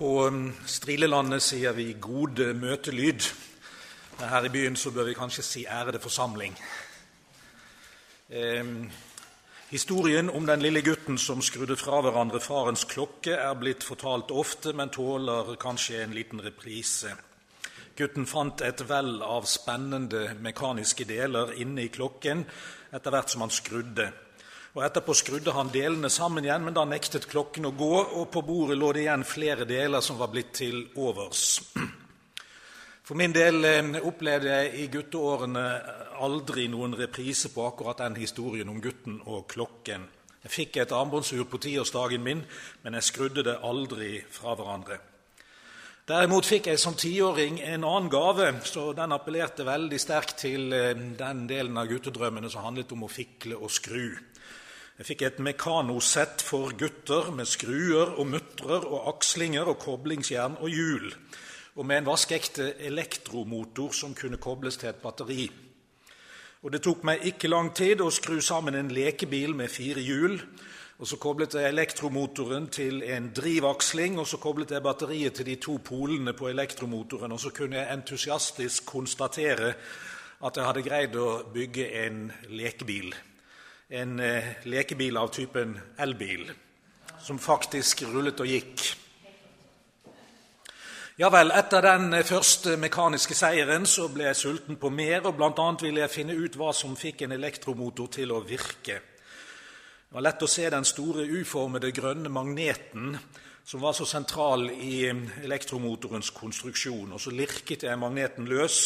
På um, Strilelandet sier vi 'god møtelyd'. Men her i byen så bør vi kanskje si 'ærede forsamling'. Eh, historien om den lille gutten som skrudde fra hverandre farens klokke, er blitt fortalt ofte, men tåler kanskje en liten reprise. Gutten fant et vell av spennende mekaniske deler inne i klokken etter hvert som han skrudde. Og Etterpå skrudde han delene sammen igjen, men da nektet klokken å gå, og på bordet lå det igjen flere deler som var blitt til overs. For min del eh, opplevde jeg i gutteårene aldri noen reprise på akkurat den historien om gutten og klokken. Jeg fikk et armbåndsur på tiårsdagen min, men jeg skrudde det aldri fra hverandre. Derimot fikk jeg som tiåring en annen gave, så den appellerte veldig sterkt til eh, den delen av guttedrømmene som handlet om å fikle og skru. Jeg fikk et mekanosett for gutter med skruer og mutrer og akslinger og koblingsjern og hjul, og med en vaskeekte elektromotor som kunne kobles til et batteri. Og Det tok meg ikke lang tid å skru sammen en lekebil med fire hjul. og Så koblet jeg elektromotoren til en drivaksling, og så koblet jeg batteriet til de to polene på elektromotoren. Og så kunne jeg entusiastisk konstatere at jeg hadde greid å bygge en lekebil en eh, lekebil av typen elbil, som faktisk rullet og gikk. Ja vel, etter den eh, første mekaniske seieren så ble jeg sulten på mer, og bl.a. ville jeg finne ut hva som fikk en elektromotor til å virke. Det var lett å se den store uformede grønne magneten som var så sentral i eh, elektromotorens konstruksjon. Og så lirket jeg magneten løs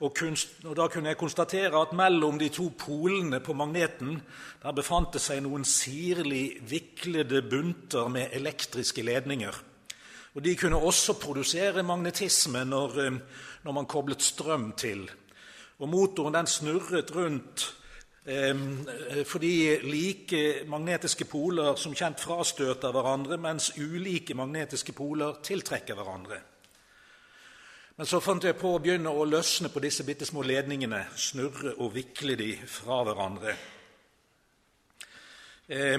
og, kunst, og, da kunne jeg konstatere at mellom de to polene på magneten der befant det seg noen sirlig viklede bunter med elektriske ledninger. Og De kunne også produsere magnetisme når, eh, når man koblet strøm til. Og Motoren den snurret rundt eh, fordi like magnetiske poler som kjent frastøter hverandre, mens ulike magnetiske poler tiltrekker hverandre. Men så fant jeg på å begynne å løsne på disse bitte små ledningene, snurre og vikle de fra hverandre. Eh,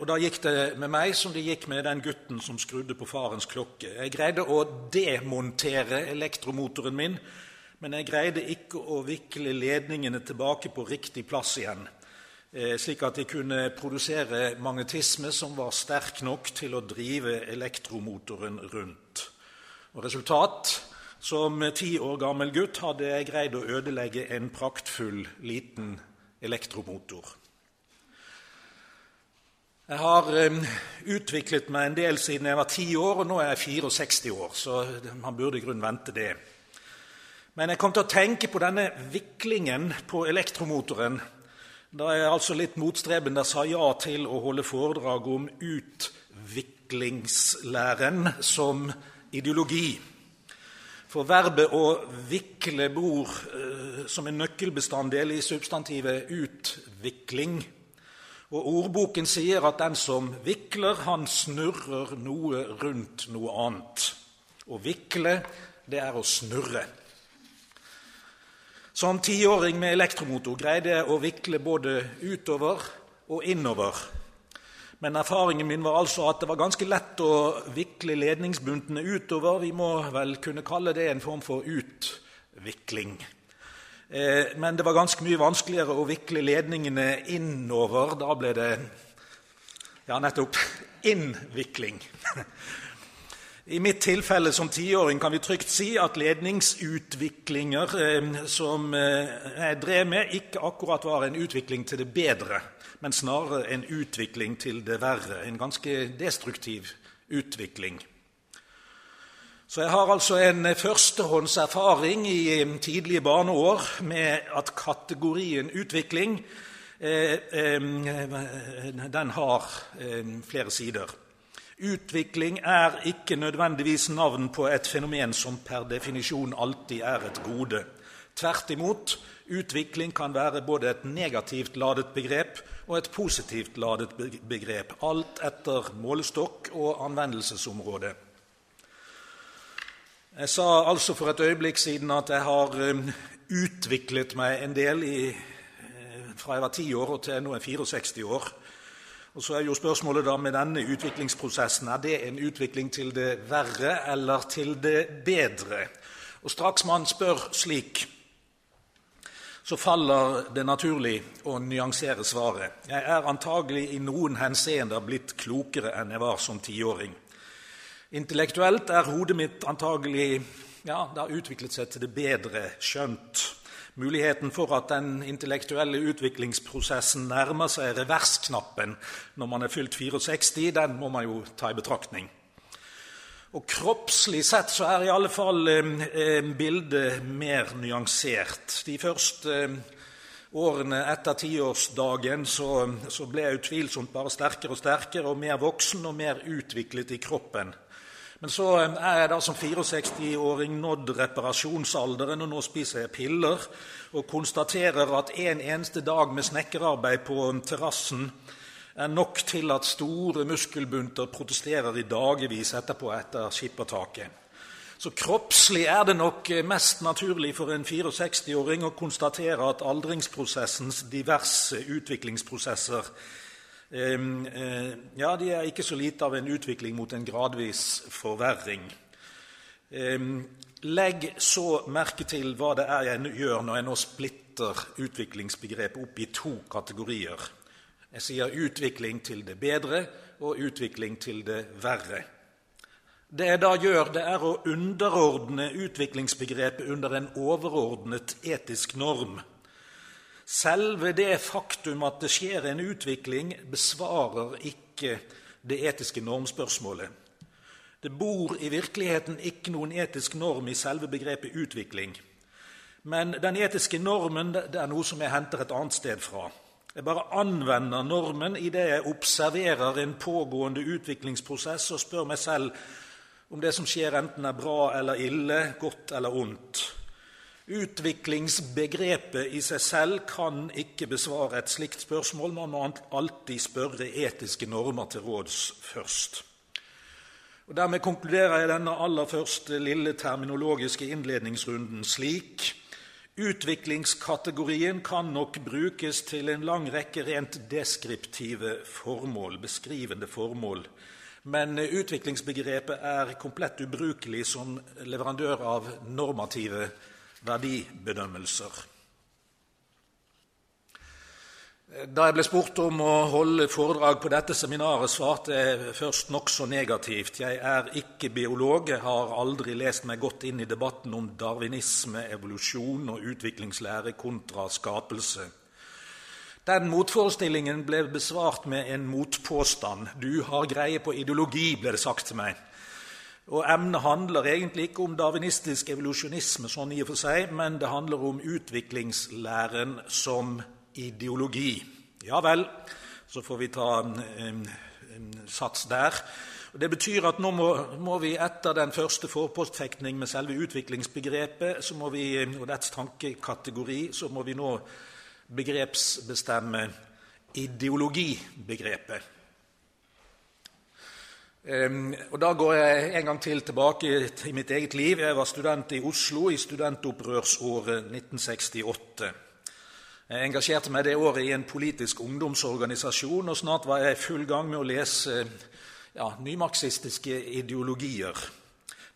og Da gikk det med meg som det gikk med den gutten som skrudde på farens klokke. Jeg greide å demontere elektromotoren min, men jeg greide ikke å vikle ledningene tilbake på riktig plass igjen, eh, slik at de kunne produsere magnetisme som var sterk nok til å drive elektromotoren rundt. Og Resultat som ti år gammel gutt hadde jeg greid å ødelegge en praktfull, liten elektromotor. Jeg har utviklet meg en del siden jeg var ti år, og nå er jeg 64 år, så man burde i grunnen vente det. Men jeg kom til å tenke på denne viklingen på elektromotoren da jeg altså litt motstrebende sa ja til å holde foredrag om utviklingslæren som ideologi. For verbet å vikle bor eh, som en nøkkelbestanddel i substantivet 'utvikling'. Og Ordboken sier at den som vikler, han snurrer noe rundt noe annet. Å vikle, det er å snurre. Som tiåring med elektromotor greide jeg å vikle både utover og innover men erfaringen min var altså at det var ganske lett å vikle ledningsbuntene utover. Vi må vel kunne kalle det en form for utvikling. Eh, men det var ganske mye vanskeligere å vikle ledningene innover. Da ble det ja, nettopp innvikling. I mitt tilfelle som tiåring kan vi trygt si at ledningsutviklinger eh, som eh, jeg drev med, ikke akkurat var en utvikling til det bedre men snarere en utvikling til det verre. En ganske destruktiv utvikling. Så jeg har altså en førstehåndserfaring i tidlige barneår med at kategorien utvikling eh, eh, den har eh, flere sider. Utvikling er ikke nødvendigvis navn på et fenomen som per definisjon alltid er et gode. Tvert imot, utvikling kan være både et negativt ladet begrep og et positivt ladet begrep, alt etter målestokk og anvendelsesområde. Jeg sa altså for et øyeblikk siden at jeg har um, utviklet meg en del i, eh, fra jeg var ti år og til nå er 64 år. Og Så er jo spørsmålet da med denne utviklingsprosessen er det en utvikling til det verre eller til det bedre. Og Straks man spør slik, så faller det naturlig å nyansere svaret. Jeg er antagelig i noen henseender blitt klokere enn jeg var som tiåring. Intellektuelt er hodet mitt antagelig ja, det har utviklet seg til det bedre, skjønt muligheten for at den intellektuelle utviklingsprosessen nærmer seg reversknappen når man er fylt 64, den må man jo ta i betraktning. Og Kroppslig sett så er i alle fall eh, bildet mer nyansert. De første eh, årene etter tiårsdagen så, så ble jeg utvilsomt bare sterkere og sterkere og mer voksen og mer utviklet i kroppen. Men så eh, er jeg da som 64-åring nådd reparasjonsalderen, og nå spiser jeg piller og konstaterer at en eneste dag med snekkerarbeid på terrassen er nok til at store muskelbunter protesterer i dagevis etterpå etter skippertaket. Så kroppslig er det nok mest naturlig for en 64-åring å konstatere at aldringsprosessens diverse utviklingsprosesser Eh, ja, de er ikke så lite av en utvikling mot en gradvis forverring. Legg så merke til hva det er jeg gjør når jeg nå splitter utviklingsbegrepet opp i to kategorier. Jeg sier utvikling til det bedre og utvikling til det verre. Det jeg da gjør, det er å underordne utviklingsbegrepet under en overordnet etisk norm Selve det faktum at det skjer en utvikling, besvarer ikke det etiske normspørsmålet. Det bor i virkeligheten ikke noen etisk norm i selve begrepet utvikling. Men den etiske normen det er noe som jeg henter et annet sted fra. Jeg bare anvender normen idet jeg observerer en pågående utviklingsprosess og spør meg selv om det som skjer, enten er bra eller ille, godt eller ondt. Utviklingsbegrepet i seg selv kan ikke besvare et slikt spørsmål. Man må alltid spørre etiske normer til råds først. Og Dermed konkluderer jeg denne aller første lille terminologiske innledningsrunden slik Utviklingskategorien kan nok brukes til en lang rekke rent deskriptive formål, beskrivende formål. Men utviklingsbegrepet er komplett ubrukelig som leverandør av normative formål verdibedømmelser. Da jeg ble spurt om å holde foredrag på dette seminaret, svarte jeg først nokså negativt. Jeg er ikke biolog, jeg har aldri lest meg godt inn i debatten om darwinisme, evolusjon og utviklingslære kontra skapelse. Den motforestillingen ble besvart med en motpåstand. Du har greie på ideologi, ble det sagt til meg. Og Emnet handler egentlig ikke om darwinistisk evolusjonisme, sånn i og for seg, men det handler om utviklingslæren som ideologi. Ja vel, så får vi ta en, en, en sats der. Og det betyr at nå må, må, vi etter den første forpostfektning med selve utviklingsbegrepet så må vi, og dets tankekategori, så må vi nå begrepsbestemme ideologibegrepet. Og Da går jeg en gang til tilbake til mitt eget liv. Jeg var student i Oslo i studentopprørsåret 1968. Jeg engasjerte meg det året i en politisk ungdomsorganisasjon, og snart var jeg i full gang med å lese ja, nymarxistiske ideologier.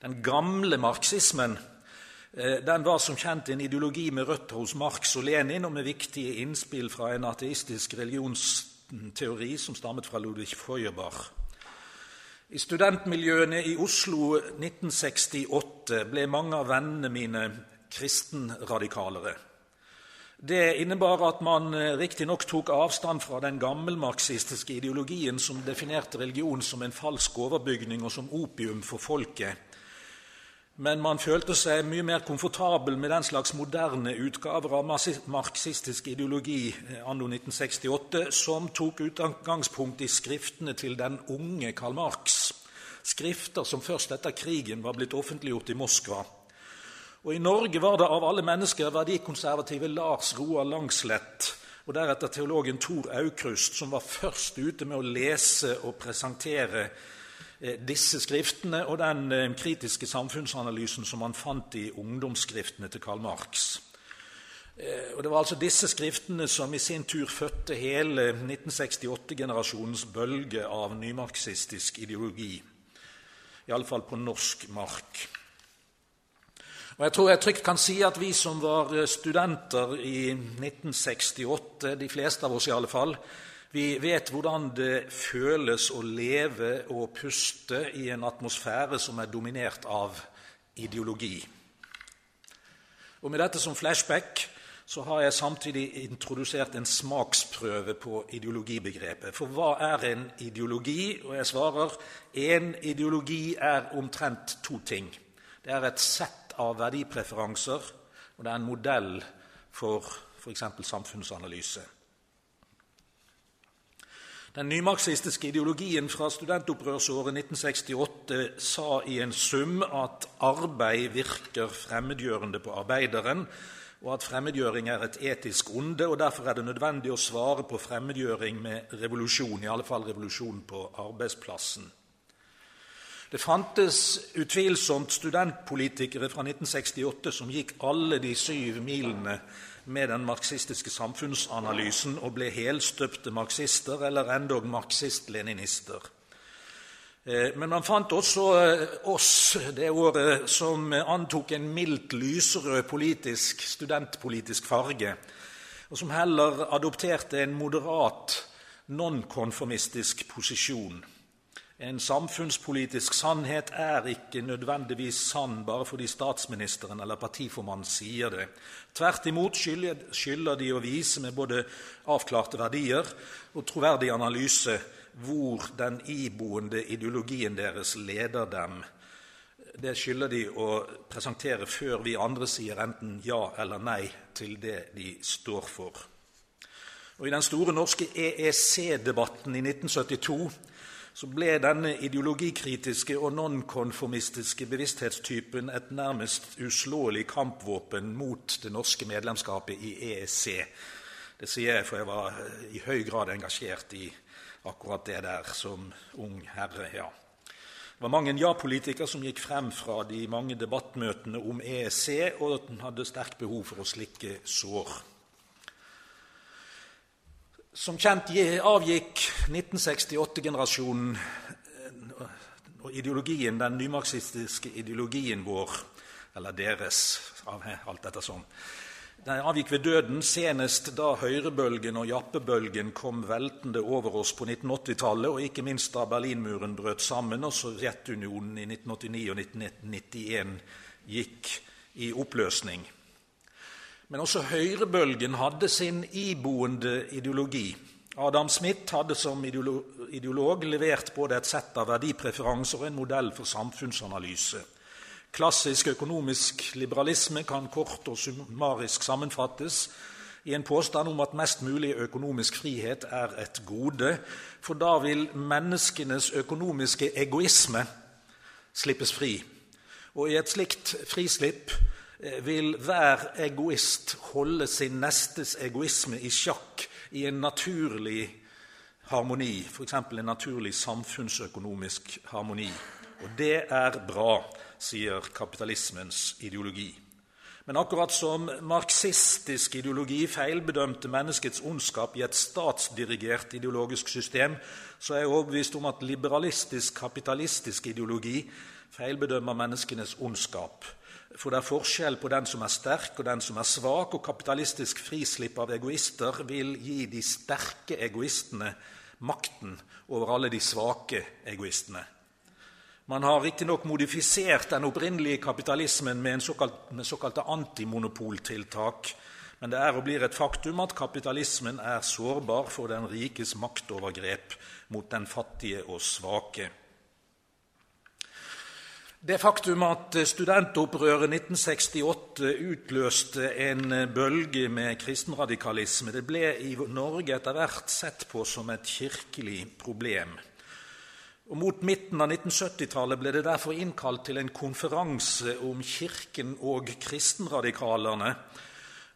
Den gamle marxismen eh, den var som kjent en ideologi med røtter hos Marx og Lenin, og med viktige innspill fra en ateistisk religionsteori som stammet fra Ludwig Feuerbach. I studentmiljøene i Oslo 1968 ble mange av vennene mine kristenradikalere. Det innebar at man eh, riktignok tok avstand fra den gammelmarxistiske ideologien som definerte religion som en falsk overbygning og som opium for folket. Men man følte seg mye mer komfortabel med den slags moderne utgaver av marxistisk ideologi eh, anno 1968 som tok utgangspunkt i skriftene til den unge Karl Marx, skrifter som først etter krigen var blitt offentliggjort i Moskva. Og I Norge var det av alle mennesker verdikonservative Lars Roar Langslett og deretter teologen Tor Aukrust som var først ute med å lese og presentere disse skriftene og den eh, kritiske samfunnsanalysen som han fant i ungdomsskriftene til Karl Marx. Eh, og Det var altså disse skriftene som i sin tur fødte hele 1968-generasjonens bølge av nymarxistisk ideologi, iallfall på norsk mark. Og Jeg tror jeg trygt kan si at vi som var studenter i 1968, de fleste av oss i alle fall, vi vet hvordan det føles å leve og puste i en atmosfære som er dominert av ideologi. Og Med dette som flashback så har jeg samtidig introdusert en smaksprøve på ideologibegrepet. For hva er en ideologi? Og jeg svarer en ideologi er omtrent to ting. Det er et sett av verdipreferanser, og det er en modell for f.eks. samfunnsanalyse. Den nymarxistiske ideologien fra studentopprørsåret 1968 sa i en sum at arbeid virker fremmedgjørende på arbeideren, og at fremmedgjøring er et etisk onde, og derfor er det nødvendig å svare på fremmedgjøring med revolusjon, i alle fall revolusjon på arbeidsplassen. Det fantes utvilsomt studentpolitikere fra 1968 som gikk alle de syv milene med den marxistiske samfunnsanalysen og ble helstøpte marxister, eller endog marxist-leninister. Eh, men man fant også eh, oss det året som antok en mildt lyserød politisk, studentpolitisk farge, og som heller adopterte en moderat, nonkonformistisk posisjon. En samfunnspolitisk sannhet er ikke nødvendigvis sann bare fordi statsministeren eller partiformannen sier det. Tvert imot skylder de å vise med både avklarte verdier og troverdig analyse hvor den iboende ideologien deres leder dem. Det skylder de å presentere før vi andre sier enten ja eller nei til det de står for. Og I den store norske EEC-debatten i 1972 så ble denne ideologikritiske og nonkonformistiske bevissthetstypen et nærmest uslåelig kampvåpen mot det norske medlemskapet i EEC. Det sier jeg, for jeg var i høy grad engasjert i akkurat det der som ung herre. ja. Det var mange ja-politikere som gikk frem fra de mange debattmøtene om EEC og den hadde sterkt behov for å slikke sår. Som kjent avgikk 1968-generasjonen og ideologien, den nymarxistiske ideologien vår, eller deres, av alt dette sånn. Den avgikk ved døden senest da høyrebølgen og jappebølgen kom veltende over oss på 1980-tallet, og ikke minst da Berlinmuren brøt sammen og Sovjetunionen i 1989 og 1991 gikk i oppløsning. Men også høyrebølgen hadde sin iboende ideologi. Adam Smith hadde som ideolog levert både et sett av verdipreferanser og en modell for samfunnsanalyse. Klassisk økonomisk liberalisme kan kort og summarisk sammenfattes i en påstand om at mest mulig økonomisk frihet er et gode, for da vil menneskenes økonomiske egoisme slippes fri. Og i et slikt frislipp vil hver egoist holde sin nestes egoisme i sjakk i en naturlig harmoni, f.eks. en naturlig samfunnsøkonomisk harmoni. Og det er bra, sier kapitalismens ideologi. Men akkurat som marxistisk ideologi feilbedømte menneskets ondskap i et statsdirigert ideologisk system, så er jeg overbevist om at liberalistisk kapitalistisk ideologi feilbedømmer menneskenes ondskap for det er forskjell på den som er sterk, og den som er svak, og kapitalistisk frislipp av egoister vil gi de sterke egoistene makten over alle de svake egoistene. Man har riktignok modifisert den opprinnelige kapitalismen med, såkalt, med såkalte antimonopoltiltak, men det er og blir et faktum at kapitalismen er sårbar for den rikes maktovergrep mot den fattige og svake. Det faktum at studentopprøret 1968 utløste en bølge med kristenradikalisme, det ble i Norge etter hvert sett på som et kirkelig problem. Og Mot midten av 1970-tallet ble det derfor innkalt til en konferanse om Kirken og kristenradikalerne.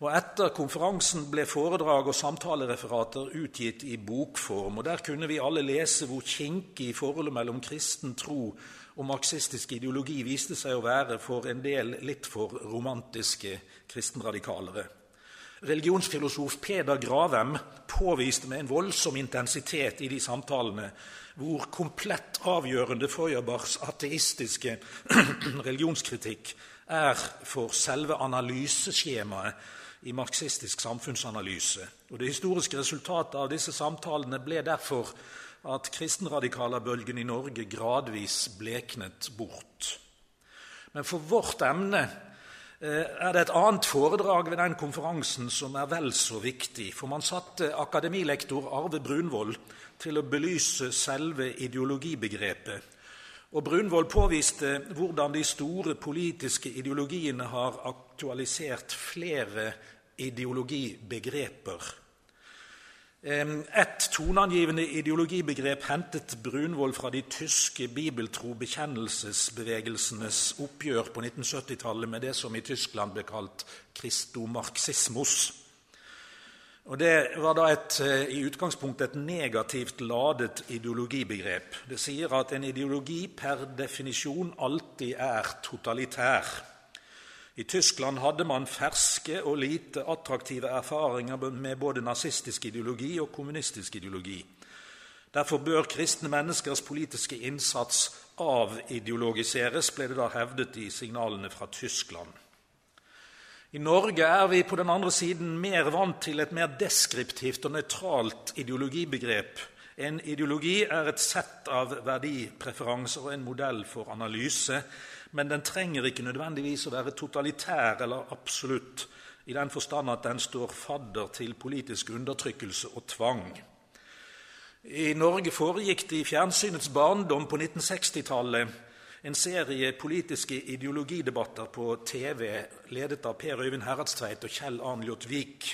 Og Etter konferansen ble foredrag og samtalereferater utgitt i bokform. og Der kunne vi alle lese hvor kinkig forholdet mellom kristen tro og marxistisk ideologi viste seg å være for en del litt for romantiske kristenradikalere. Religionsfilosof Peder Gravem påviste med en voldsom intensitet i de samtalene hvor komplett avgjørende Feuerbachs ateistiske religionskritikk er for selve analyseskjemaet i marxistisk samfunnsanalyse. Og Det historiske resultatet av disse samtalene ble derfor at kristenradikalerbølgen i Norge gradvis bleknet bort. Men for vårt emne eh, er det et annet foredrag ved den konferansen som er vel så viktig. For man satte akademilektor Arve Brunvoll til å belyse selve ideologibegrepet. Og Brunvoll påviste hvordan de store politiske ideologiene har aktualisert flere ideologibegreper. Et toneangivende ideologibegrep hentet Brunvoll fra de tyske bibeltro bekjennelsesbevegelsenes oppgjør på 1970-tallet med det som i Tyskland ble kalt kristomarxismus. Og Det var da et, eh, i utgangspunktet et negativt ladet ideologibegrep. Det sier at en ideologi per definisjon alltid er totalitær. I Tyskland hadde man ferske og lite attraktive erfaringer med både nazistisk ideologi og kommunistisk ideologi. Derfor bør kristne menneskers politiske innsats avideologiseres, ble det da hevdet i signalene fra Tyskland. I Norge er vi på den andre siden mer vant til et mer deskriptivt og nøytralt ideologibegrep. En ideologi er et sett av verdipreferanser og en modell for analyse, men den trenger ikke nødvendigvis å være totalitær eller absolutt, i den forstand at den står fadder til politisk undertrykkelse og tvang. I Norge foregikk det i fjernsynets barndom på 1960-tallet en serie politiske ideologidebatter på TV ledet av Per Øyvind Heradstveit og Kjell Arnljot Vik.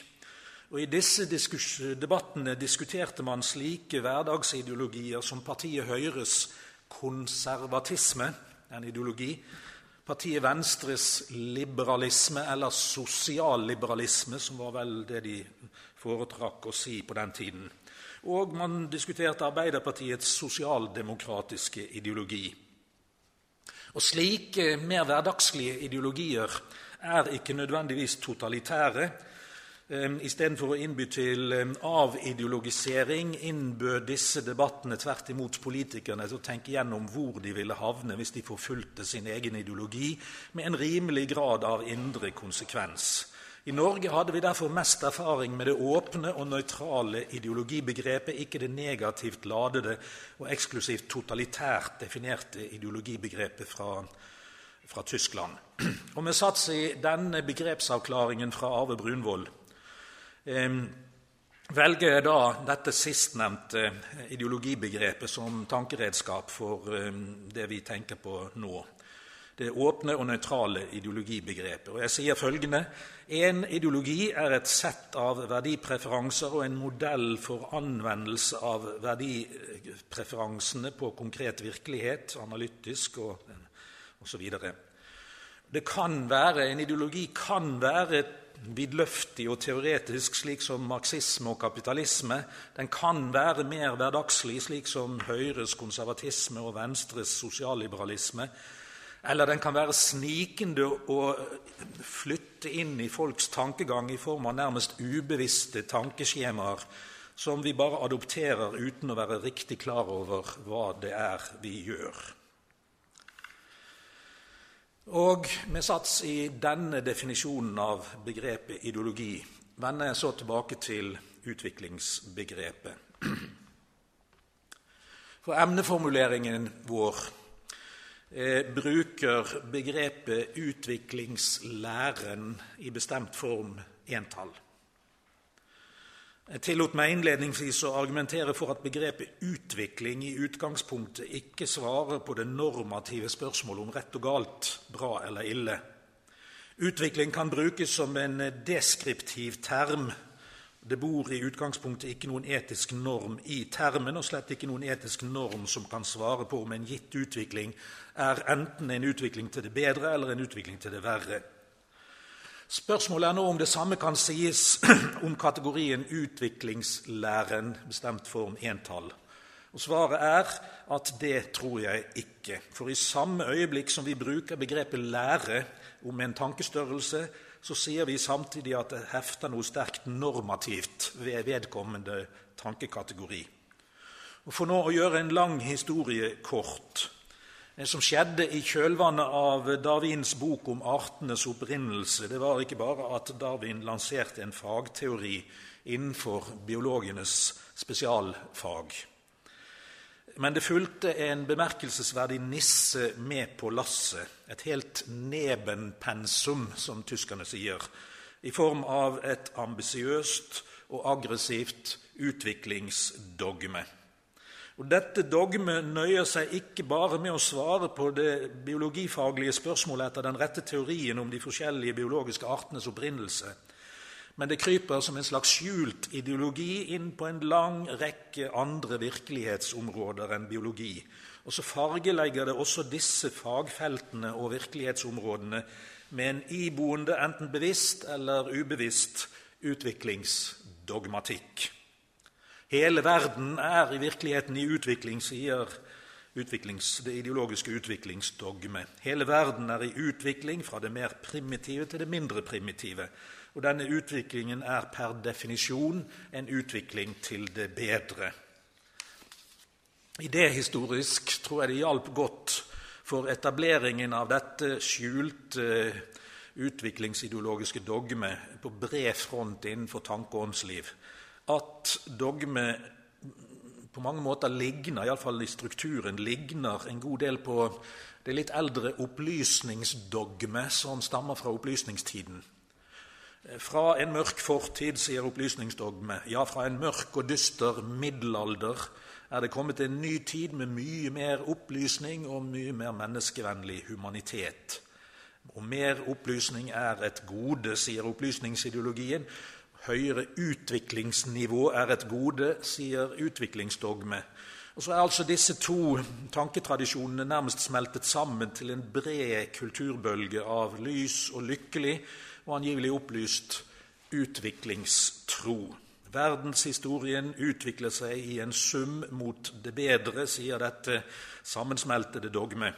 Og I disse debattene diskuterte man slike hverdagsideologier som partiet Høyres konservatisme, en ideologi, partiet Venstres liberalisme, eller sosialliberalisme, som var vel det de foretrakk å si på den tiden. Og man diskuterte Arbeiderpartiets sosialdemokratiske ideologi. Og Slike mer hverdagslige ideologier er ikke nødvendigvis totalitære. Ehm, Istedenfor å innby til ehm, avideologisering innbød disse debattene tvert imot politikerne til å tenke gjennom hvor de ville havne hvis de forfulgte sin egen ideologi med en rimelig grad av indre konsekvens. I Norge hadde vi derfor mest erfaring med det åpne og nøytrale ideologibegrepet, ikke det negativt ladede og eksklusivt totalitært definerte ideologibegrepet fra, fra Tyskland. Og Med sats i denne begrepsavklaringen fra Arve Brunvoll velger jeg da dette sistnevnte ideologibegrepet som tankeredskap for eh, det vi tenker på nå det åpne og nøytrale ideologibegrepet. Og jeg sier følgende En ideologi er et sett av verdipreferanser og en modell for anvendelse av verdipreferansene på konkret virkelighet, analytisk og osv. Det kan være, En ideologi kan være vidløftig og teoretisk, slik som marxisme og kapitalisme. Den kan være mer hverdagslig, slik som Høyres konservatisme og Venstres sosialliberalisme. Eller den kan være snikende og flytte inn i folks tankegang i form av nærmest ubevisste tankeskjemaer som vi bare adopterer uten å være riktig klar over hva det er vi gjør. Og med sats i denne definisjonen av begrepet ideologi vender jeg så tilbake til utviklingsbegrepet. For emneformuleringen vår Eh, bruker begrepet utviklingslæren i bestemt form entall. Jeg tillot meg innledningsvis å argumentere for at begrepet utvikling i utgangspunktet ikke svarer på det normative spørsmålet om rett og galt, bra eller ille. Utvikling kan brukes som en deskriptiv term det bor i utgangspunktet ikke noen etisk norm i termen, og slett ikke noen etisk norm som kan svare på om en gitt utvikling er enten en utvikling til det bedre eller en utvikling til det verre. Spørsmålet er nå om det samme kan sies om kategorien utviklingslæren, bestemt form entall. Og Svaret er at det tror jeg ikke. For i samme øyeblikk som vi bruker begrepet lære om en tankestørrelse, så sier vi samtidig at det hefter noe sterkt normativt ved vedkommende tankekategori. Og For nå å gjøre en lang historie kort som skjedde i kjølvannet av Darwins bok om artenes opprinnelse, det var ikke bare at Darwin lanserte en fagteori innenfor biologenes spesialfag. Men det fulgte en bemerkelsesverdig nisse med på lasset, et helt nebenpensum, som tyskerne sier, i form av et ambisiøst og aggressivt utviklingsdogme. Og Dette dogmet nøyer seg ikke bare med å svare på det biologifaglige spørsmålet etter den rette teorien om de forskjellige biologiske artenes opprinnelse, men det kryper som en slags skjult ideologi inn på en lang rekke andre virkelighetsområder enn biologi. Og så fargelegger det også disse fagfeltene og virkelighetsområdene med en iboende, enten bevisst eller ubevisst, utviklingsdogmatikk. Hele verden er i virkeligheten i utvikling, sier det ideologiske utviklingsdogme. Hele verden er i utvikling fra det mer primitive til det mindre primitive. Og denne utviklingen er per definisjon en utvikling til det bedre. Idéhistorisk tror jeg det hjalp godt for etableringen av dette skjulte utviklingsideologiske dogme på bred front innenfor tanke- og åndsliv at dogme på mange måter ligner, iallfall i strukturen, ligner en god del på det litt eldre opplysningsdogme som stammer fra opplysningstiden. Fra en mørk fortid, sier opplysningsdogme, ja, fra en mørk og dyster middelalder er det kommet en ny tid med mye mer opplysning og mye mer menneskevennlig humanitet. Og mer opplysning er et gode, sier opplysningsideologien, Høyere utviklingsnivå er et gode, sier utviklingsdogme. Og så er altså disse to tanketradisjonene nærmest smeltet sammen til en bred kulturbølge av lys og lykkelig og angivelig opplyst utviklingstro. Verdenshistorien utvikler seg i en sum mot det bedre, sier dette sammensmeltede dogme.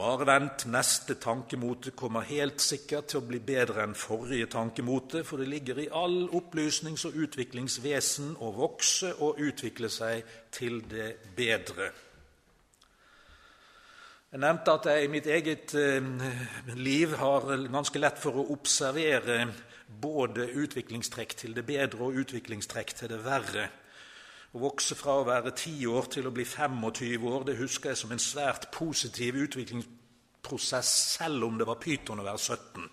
Bare vent, neste tankemote kommer helt sikkert til å bli bedre enn forrige tankemote, for det ligger i all opplysnings- og utviklingsvesen å vokse og utvikle seg til det bedre. Jeg nevnte at jeg i mitt eget eh, liv har ganske lett for å observere både utviklingstrekk til det bedre og utviklingstrekk til det verre. Å vokse fra å være 10 år til å bli 25 år det husker jeg som en svært positiv utviklingsprosess, selv om det var pyton å være 17.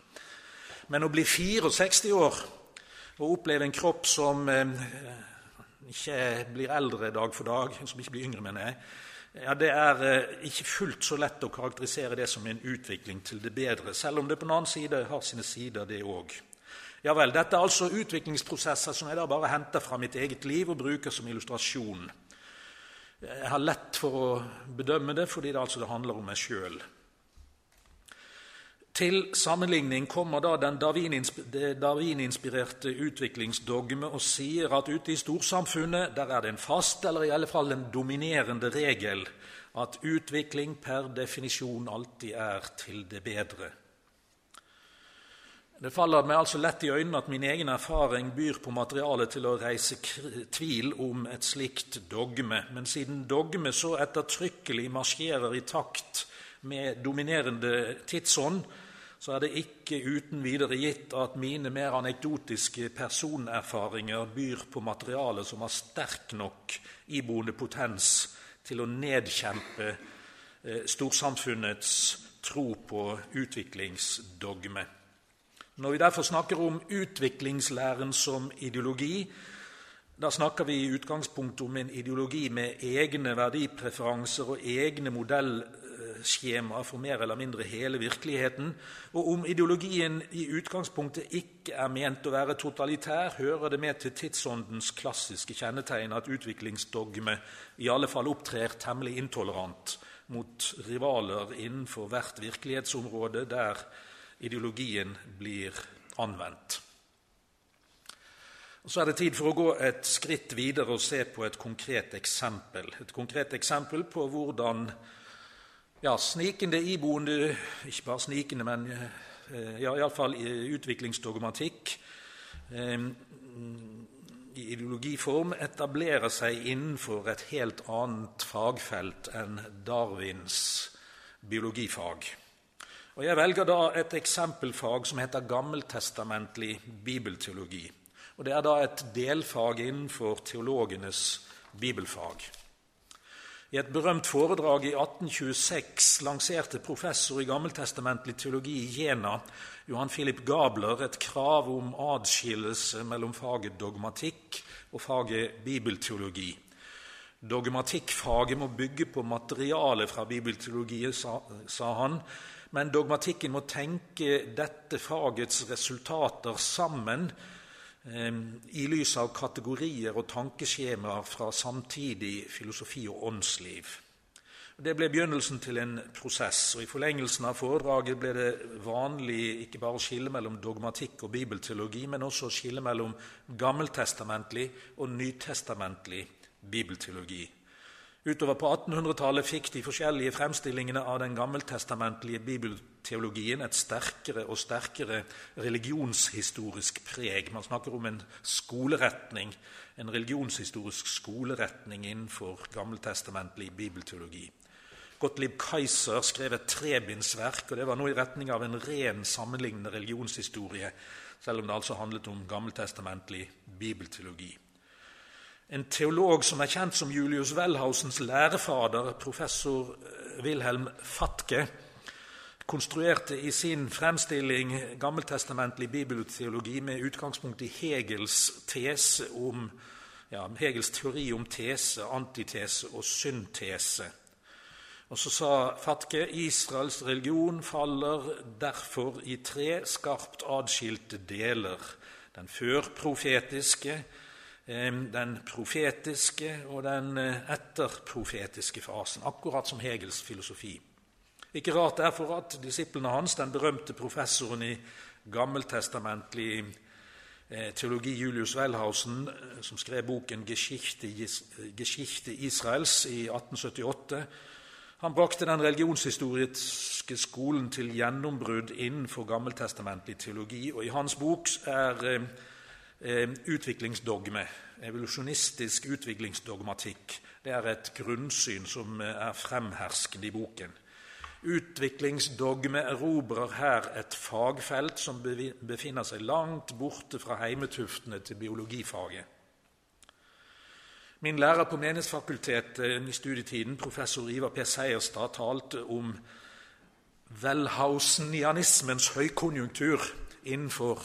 Men å bli 64 år og oppleve en kropp som eh, ikke blir eldre dag for dag, som ikke blir yngre, mener jeg, ja, det er eh, ikke fullt så lett å karakterisere det som en utvikling til det bedre, selv om det på den annen side har sine sider, det òg. Ja vel, Dette er altså utviklingsprosesser som jeg da bare henter fra mitt eget liv og bruker som illustrasjon. Jeg har lett for å bedømme det fordi det altså handler om meg sjøl. Til sammenligning kommer da den Darwin-inspirerte utviklingsdogme og sier at ute i storsamfunnet der er det en fast, eller i alle fall en dominerende regel, at utvikling per definisjon alltid er til det bedre. Det faller meg altså lett i øynene at min egen erfaring byr på materiale til å reise tvil om et slikt dogme. Men siden dogme så ettertrykkelig marsjerer i takt med dominerende tidsånd, så er det ikke uten videre gitt at mine mer anekdotiske personerfaringer byr på materiale som har sterk nok iboende potens til å nedkjempe eh, storsamfunnets tro på utviklingsdogme. Når vi derfor snakker om utviklingslæren som ideologi, da snakker vi i utgangspunktet om en ideologi med egne verdipreferanser og egne modellskjemaer for mer eller mindre hele virkeligheten. Og om ideologien i utgangspunktet ikke er ment å være totalitær, hører det med til tidsåndens klassiske kjennetegn at utviklingsdogme i alle fall opptrer temmelig intolerant mot rivaler innenfor hvert virkelighetsområde der ideologien blir anvendt. Og Så er det tid for å gå et skritt videre og se på et konkret eksempel. Et konkret eksempel på hvordan ja, snikende iboende Ikke bare snikende, men eh, ja, iallfall utviklingsdogmatikk, i ideologiform etablerer seg innenfor et helt annet fagfelt enn Darwins biologifag. Og Jeg velger da et eksempelfag som heter gammeltestamentlig bibelteologi. Og Det er da et delfag innenfor teologenes bibelfag. I et berømt foredrag i 1826 lanserte professor i gammeltestamentlig teologi i Jena, Johan Philip Gabler, et krav om adskillelse mellom faget dogmatikk og faget bibelteologi. Dogmatikkfaget må bygge på materialet fra bibelteologiet, sa, sa han, men dogmatikken må tenke dette fagets resultater sammen i lys av kategorier og tankeskjemaer fra samtidig filosofi og åndsliv. Det ble begynnelsen til en prosess, og i forlengelsen av foredraget ble det vanlig ikke bare å skille mellom dogmatikk og bibelteologi, men også å skille mellom gammeltestamentlig og nytestamentlig bibelteologi. Utover på 1800-tallet fikk de forskjellige fremstillingene av den gammeltestamentlige bibelteologien et sterkere og sterkere religionshistorisk preg. Man snakker om en skoleretning, en religionshistorisk skoleretning innenfor gammeltestamentlig bibelteologi. Gottlieb Kaiser skrev et trebindsverk, og det var noe i retning av en ren sammenlignende religionshistorie, selv om det altså handlet om gammeltestamentlig bibelteologi. En teolog som er kjent som Julius Wellhausens lærefader, professor eh, Wilhelm Fatke, konstruerte i sin fremstilling gammeltestamentlig bibelteologi med utgangspunkt i Hegels tese om ja, Hegels teori om tese, antitese og syntese. Og så sa Fatke Israels religion faller derfor i tre skarpt adskilte deler. Den førprofetiske, den profetiske og den eh, etterprofetiske fasen, akkurat som Hegels filosofi. Ikke rart derfor at disiplene hans, den berømte professoren i gammeltestamentlig eh, teologi Julius Wellhausen, eh, som skrev boken 'Geschichte Israels' i 1878, han brakte den religionshistoriske skolen til gjennombrudd innenfor gammeltestamentlig teologi, og i hans bok er utviklingsdogme, evolusjonistisk utviklingsdogmatikk, det er et grunnsyn som eh, er fremherskende i boken. Utviklingsdogme erobrer her et fagfelt som befinner seg langt borte fra heimetuftene til biologifaget. Min lærer på Menighetsfakultetet i studietiden, professor Ivar P. Seierstad, talte om velhausianismens høykonjunktur innenfor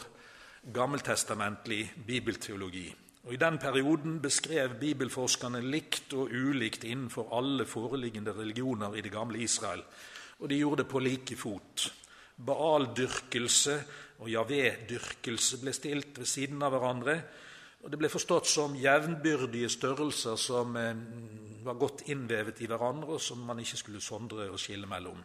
gammeltestamentlig bibelteologi. Og I den perioden beskrev bibelforskerne likt og ulikt innenfor alle foreliggende religioner i det gamle Israel. Og de gjorde det på like fot. Baal-dyrkelse og Javé-dyrkelse ble stilt ved siden av hverandre. Og Det ble forstått som jevnbyrdige størrelser som eh, var godt innvevet i hverandre, og som man ikke skulle sondre og skille mellom.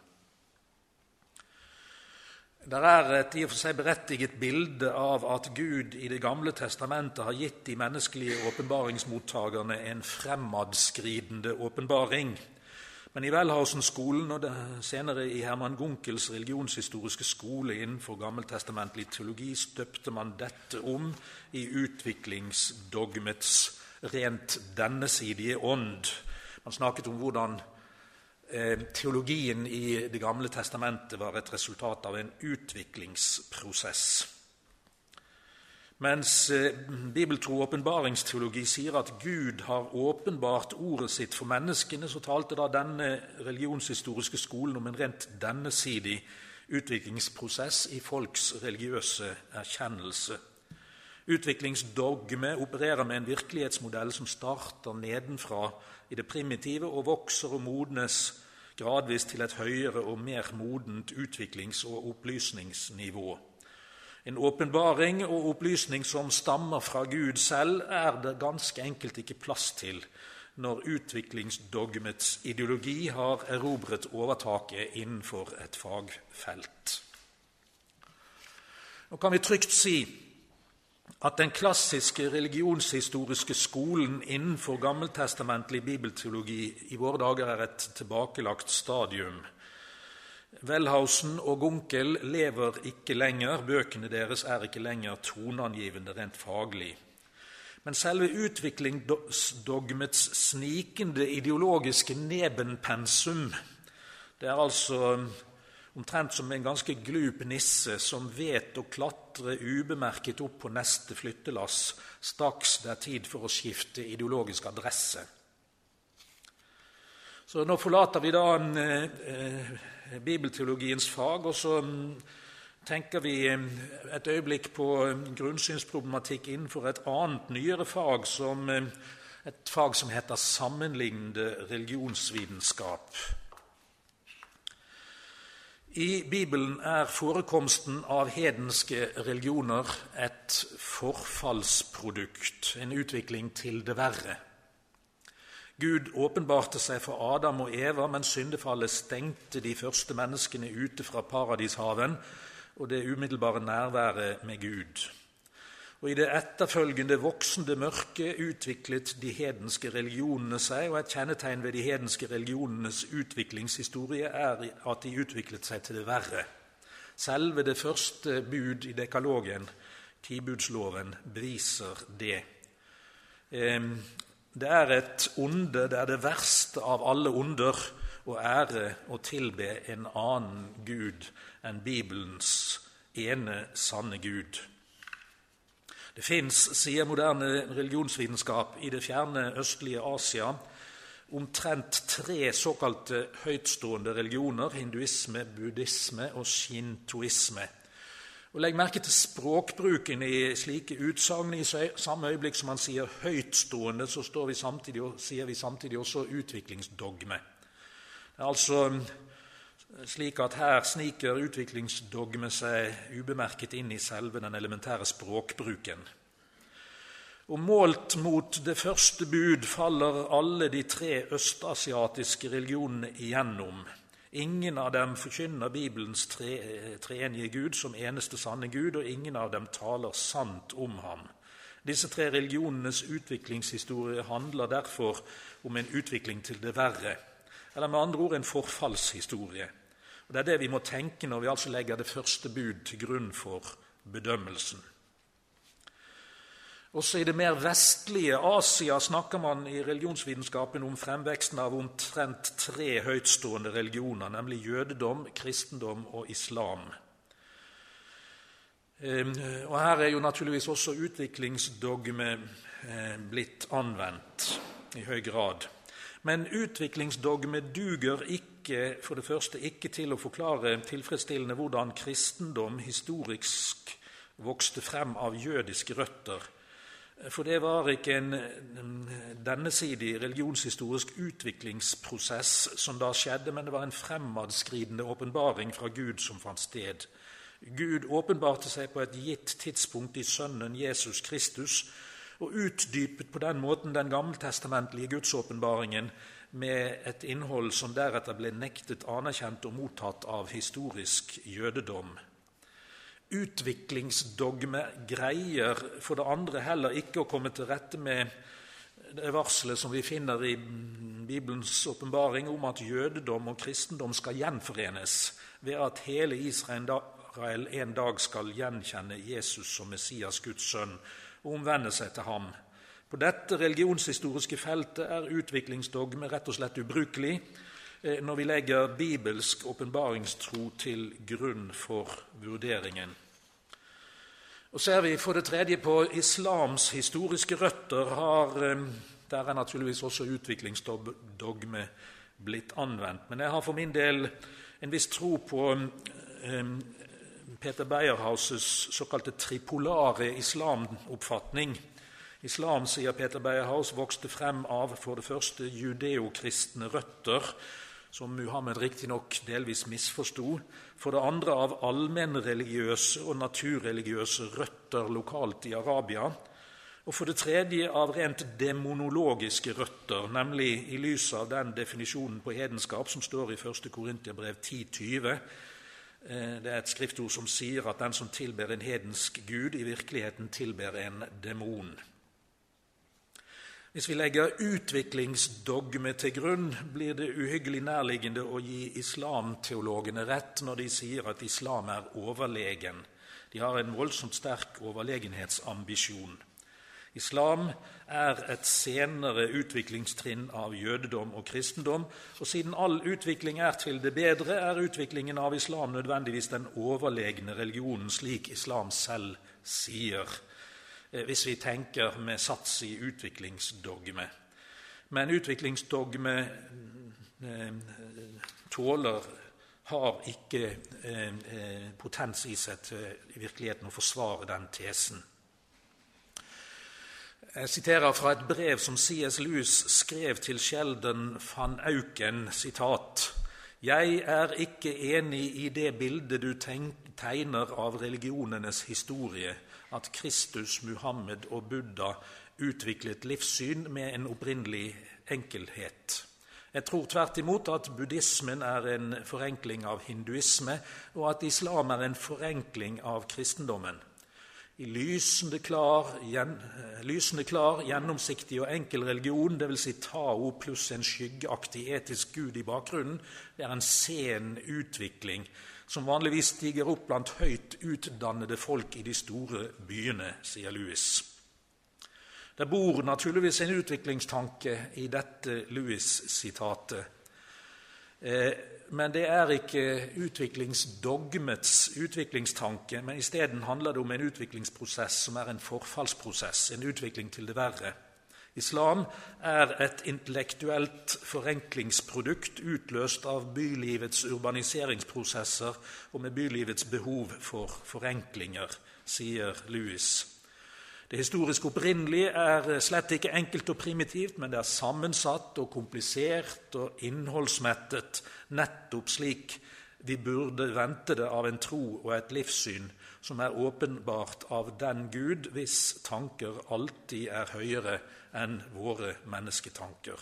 Det er et i og for seg berettiget bilde av at Gud i Det gamle testamentet har gitt de menneskelige åpenbaringsmottakerne en fremadskridende åpenbaring. Men i Welhausen-skolen og senere i Herman Gunkels religionshistoriske skole innenfor gammeltestamentlig teologi støpte man dette om i utviklingsdogmets rent dennesidige ånd. Man snakket om hvordan teologien i Det gamle testamentet var et resultat av en utviklingsprosess. Mens bibeltro og åpenbaringsteologi sier at Gud har åpenbart ordet sitt for menneskene, så talte da denne religionshistoriske skolen om en rent dennesidig utviklingsprosess i folks religiøse erkjennelse. Utviklingsdogme opererer med en virkelighetsmodell som starter nedenfra i det primitive og vokser og modnes gradvis til et høyere og mer modent utviklings- og opplysningsnivå. En åpenbaring og opplysning som stammer fra Gud selv, er det ganske enkelt ikke plass til når utviklingsdogmets ideologi har erobret overtaket innenfor et fagfelt. Nå kan vi trygt si at den klassiske religionshistoriske skolen innenfor gammeltestamentlig bibelteologi i våre dager er et tilbakelagt stadium. Welhausen og Gunkel lever ikke lenger, bøkene deres er ikke lenger toneangivende rent faglig. Men selve utviklingsdogmets snikende ideologiske nebenpensum, det er altså omtrent som en ganske glup nisse som vet å klatre ubemerket opp på neste flyttelass straks det er tid for å skifte ideologisk adresse. Så nå forlater vi da eh, bibelteologiens fag, og så mm, tenker vi eh, et øyeblikk på eh, grunnsynsproblematikk innenfor et annet, nyere fag, som, et fag som heter sammenlignende religionsvitenskap. I Bibelen er forekomsten av hedenske religioner et forfallsprodukt, en utvikling til det verre. Gud åpenbarte seg for Adam og Eva, men syndefallet stengte de første menneskene ute fra paradishaven og det umiddelbare nærværet med Gud. Og I det etterfølgende voksende mørket utviklet de hedenske religionene seg, og et kjennetegn ved de hedenske religionenes utviklingshistorie er at de utviklet seg til det verre. Selve det første bud i dekalogen, tibudsloven, beviser det. Det er et onde, det er det verste av alle onder, å ære og tilbe en annen gud enn Bibelens ene sanne Gud. Det fins, sier moderne religionsvitenskap, i det fjerne østlige Asia omtrent tre såkalte høytstående religioner hinduisme, buddhisme og shintoisme. Og Legg merke til språkbruken i slike utsagn. I samme øyeblikk som man sier 'høytstående', så vi samtidig, sier vi samtidig også 'utviklingsdogme'. Det er altså slik at her sniker utviklingsdogme seg ubemerket inn i selve den elementære språkbruken. Og Målt mot det første bud faller alle de tre østasiatiske religionene igjennom. Ingen av dem forkynner Bibelens tre, treenige Gud som eneste sanne Gud, og ingen av dem taler sant om ham. Disse tre religionenes utviklingshistorie handler derfor om en utvikling til det verre, eller med andre ord en forfallshistorie. Og Det er det vi må tenke når vi altså legger det første bud til grunn for bedømmelsen. Også i det mer vestlige Asia snakker man i religionsvitenskapen om fremveksten av omtrent tre høytstående religioner, nemlig jødedom, kristendom og islam. Ehm, og Her er jo naturligvis også utviklingsdogme eh, blitt anvendt i høy grad. Men utviklingsdogme duger ikke, for det første ikke til å forklare tilfredsstillende hvordan kristendom historisk vokste frem av jødiske røtter for det var ikke en dennesidig religionshistorisk utviklingsprosess som da skjedde, men det var en fremadskridende åpenbaring fra Gud som fant sted. Gud åpenbarte seg på et gitt tidspunkt i Sønnen Jesus Kristus og utdypet på den måten den gammeltestamentlige gudsåpenbaringen med et innhold som deretter ble nektet anerkjent og mottatt av historisk jødedom. Utviklingsdogme greier for det andre heller ikke å komme til rette med det varselet som vi finner i Bibelens åpenbaring om at jødedom og kristendom skal gjenforenes ved at hele Israel en dag skal gjenkjenne Jesus som Messias, Guds sønn, og omvende seg til ham. På dette religionshistoriske feltet er utviklingsdogme rett og slett ubrukelig Eh, når vi legger bibelsk åpenbaringstro til grunn for vurderingen. Og Ser vi for det tredje på islams historiske røtter, har eh, der er naturligvis også utviklingsdogme blitt anvendt. Men jeg har for min del en viss tro på eh, Peter Beierhauses såkalte tripolare islamoppfatning. Islam, sier Peter Beierhaus, vokste frem av for det første judeokristne røtter, som Muhammed riktignok delvis misforsto, for det andre av allmennreligiøse og naturreligiøse røtter lokalt i Arabia, og for det tredje av rent demonologiske røtter, nemlig i lys av den definisjonen på hedenskap som står i 1. Korintiabrev 10.20. Eh, det er et skriftord som sier at den som tilber en hedensk gud, i virkeligheten tilber en demon. Hvis vi legger utviklingsdogme til grunn, blir det uhyggelig nærliggende å gi islamteologene rett når de sier at islam er overlegen. De har en voldsomt sterk overlegenhetsambisjon. Islam er et senere utviklingstrinn av jødedom og kristendom, og siden all utvikling er til det bedre, er utviklingen av islam nødvendigvis den overlegne religionen, slik islam selv sier, eh, hvis vi tenker med sats i utviklingsdogme. Men utviklingsdogme eh, tåler har ikke eh, potens i seg til virkeligheten å forsvare den tesen. Jeg siterer fra et brev som C.S. Lewis skrev til Sheldon van Auken. sitat, Jeg er ikke enig i det bildet du tegner av religionenes historie, at Kristus, Muhammed og Buddha utviklet livssyn med en opprinnelig enkelhet. Jeg tror tvert imot at buddhismen er en forenkling av hinduisme, og at islam er en forenkling av kristendommen. Lysende klar, gjen, eh, lysende klar, gjennomsiktig og enkel religion, dvs. Si Tao pluss en skyggeaktig etisk gud i bakgrunnen, det er en sen utvikling som vanligvis stiger opp blant høyt utdannede folk i de store byene, sier Louis. Det bor naturligvis en utviklingstanke i dette Louis-sitatet. Eh, men det er ikke utviklingsdogmets utviklingstanke, men isteden handler det om en utviklingsprosess som er en forfallsprosess, en utvikling til det verre. Islam er et intellektuelt forenklingsprodukt utløst av bylivets urbaniseringsprosesser og med bylivets behov for forenklinger, sier Louis. Det historisk opprinnelige er slett ikke enkelt og primitivt, men det er sammensatt og komplisert og innholdsmettet, nettopp slik vi burde vente det av en tro og et livssyn som er åpenbart av den Gud hvis tanker alltid er høyere enn våre mennesketanker.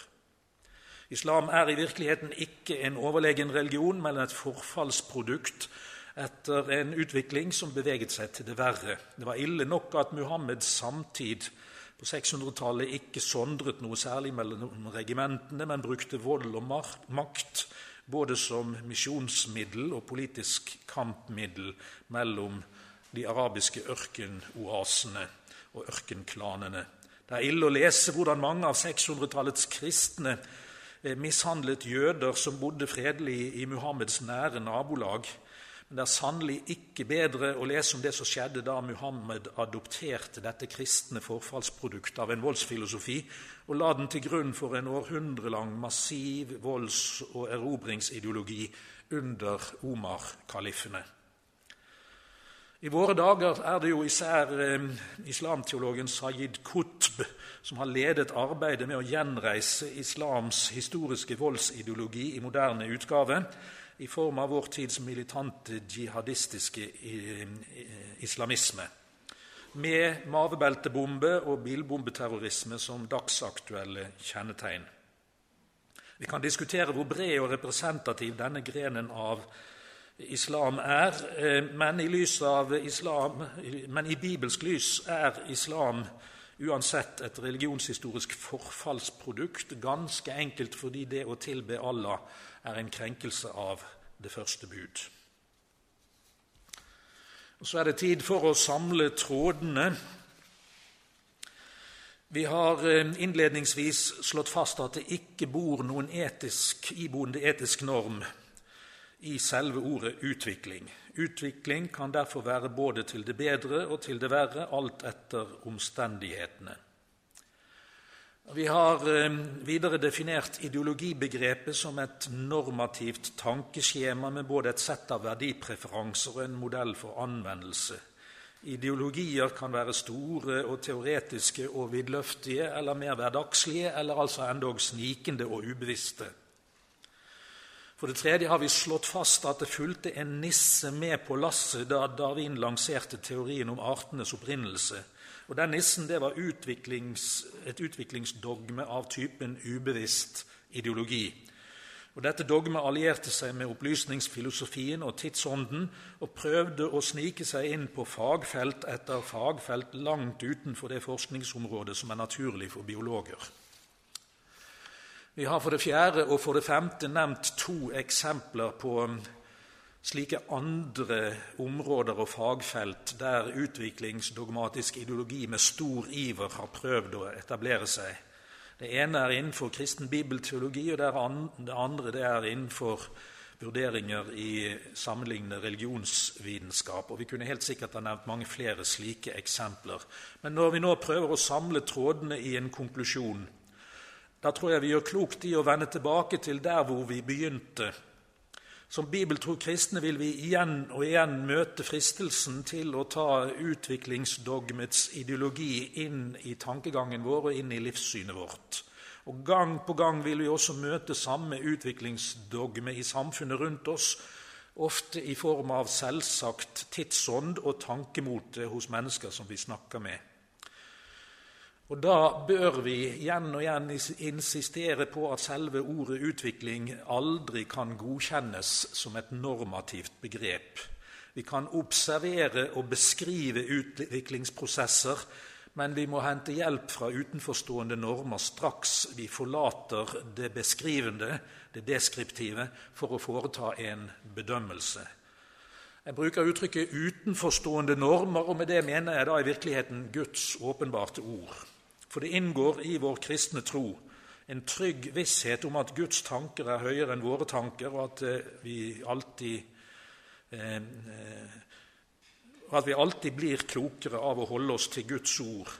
Islam er i virkeligheten ikke en overlegen religion, men et forfallsprodukt etter en utvikling som beveget seg til det verre. Det var ille nok at Muhammeds samtid på 600-tallet ikke sondret noe særlig mellom regimentene, men brukte vold og makt både som misjonsmiddel og politisk kampmiddel mellom de arabiske ørkenoasene og ørkenklanene. Det er ille å lese hvordan mange av 600-tallets kristne mishandlet jøder som bodde fredelig i Muhammeds nære nabolag. Men det er sannelig ikke bedre å lese om det som skjedde da Muhammed adopterte dette kristne forfallsproduktet av en voldsfilosofi og la den til grunn for en århundrelang massiv volds- og erobringsideologi under Omar-kaliffene. I våre dager er det jo især eh, islamteologen Sayid Qutb som har ledet arbeidet med å gjenreise islams historiske voldsideologi i moderne utgave i form av vår tids militante jihadistiske islamisme, med mavebeltebombe og bilbombeterrorisme som dagsaktuelle kjennetegn. Vi kan diskutere hvor bred og representativ denne grenen av islam er, eh, men i, islam, men i bibelsk lys er islam uansett et religionshistorisk forfallsprodukt, ganske enkelt fordi det å tilbe Allah er en krenkelse av det første bud. Og Så er det tid for å samle trådene. Vi har eh, innledningsvis slått fast at det ikke bor noen etisk, iboende etisk norm i selve ordet utvikling. Utvikling kan derfor være både til det bedre og til det verre, alt etter omstendighetene. Vi har eh, videre definert ideologibegrepet som et normativt tankeskjema med både et sett av verdipreferanser og en modell for anvendelse. Ideologier kan være store og teoretiske og vidløftige eller mer hverdagslige, eller altså endog snikende og ubevisste. For det tredje har vi slått fast at det fulgte en nisse med på lasset da Darwin lanserte teorien om artenes opprinnelse og Den nissen det var utviklings, et utviklingsdogme av typen ubevisst ideologi. Og Dette dogmet allierte seg med opplysningsfilosofien og tidsånden og prøvde å snike seg inn på fagfelt etter fagfelt langt utenfor det forskningsområdet som er naturlig for biologer. Vi har for det fjerde og for det femte nevnt to eksempler på um, slike andre områder og fagfelt der utviklingsdogmatisk ideologi med stor iver har prøvd å etablere seg. Det ene er innenfor kristen bibelteologi, og det andre det er innenfor vurderinger i sammenlignende religionsvitenskap. Vi kunne helt sikkert ha nevnt mange flere slike eksempler. Men når vi nå prøver å samle trådene i en konklusjon, da tror jeg vi gjør klokt i å vende tilbake til der hvor vi begynte. Som bibeltro kristne vil vi igjen og igjen møte fristelsen til å ta utviklingsdogmets ideologi inn i tankegangen vår og inn i livssynet vårt. Og Gang på gang vil vi også møte samme utviklingsdogme i samfunnet rundt oss, ofte i form av selvsagt tidsånd og tankemote hos mennesker som vi snakker med. Og Da bør vi igjen og igjen insistere på at selve ordet utvikling aldri kan godkjennes som et normativt begrep. Vi kan observere og beskrive utviklingsprosesser men vi må hente hjelp fra utenforstående normer straks vi forlater det beskrivende, det deskriptive, for å foreta en bedømmelse. Jeg bruker uttrykket 'utenforstående normer', og med det mener jeg da i virkeligheten Guds åpenbarte ord. For det inngår i vår kristne tro en trygg visshet om at Guds tanker er høyere enn våre tanker, og at eh, vi alltid eh, eh at vi alltid blir klokere av å holde oss til Guds ord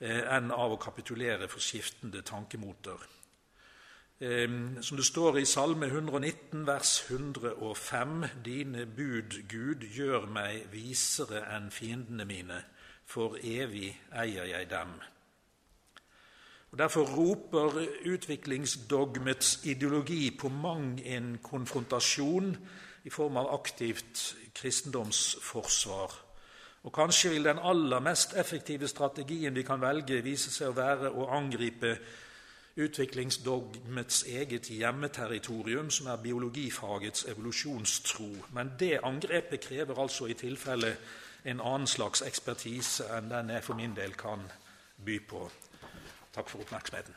enn av å kapitulere for skiftende tankemoter. Som det står i Salme 119, vers 105.: Dine bud, Gud, gjør meg visere enn fiendene mine, for evig eier jeg dem. Og Derfor roper utviklingsdogmets ideologi på mang en konfrontasjon i form av aktivt kristendomsforsvar og kanskje vil den aller mest effektive strategien vi kan velge, vise seg å være å angripe utviklingsdogmets eget hjemmeterritorium, som er biologifagets evolusjonstro. Men det angrepet krever altså i tilfelle en annen slags ekspertise enn den jeg for min del kan by på. Takk for oppmerksomheten.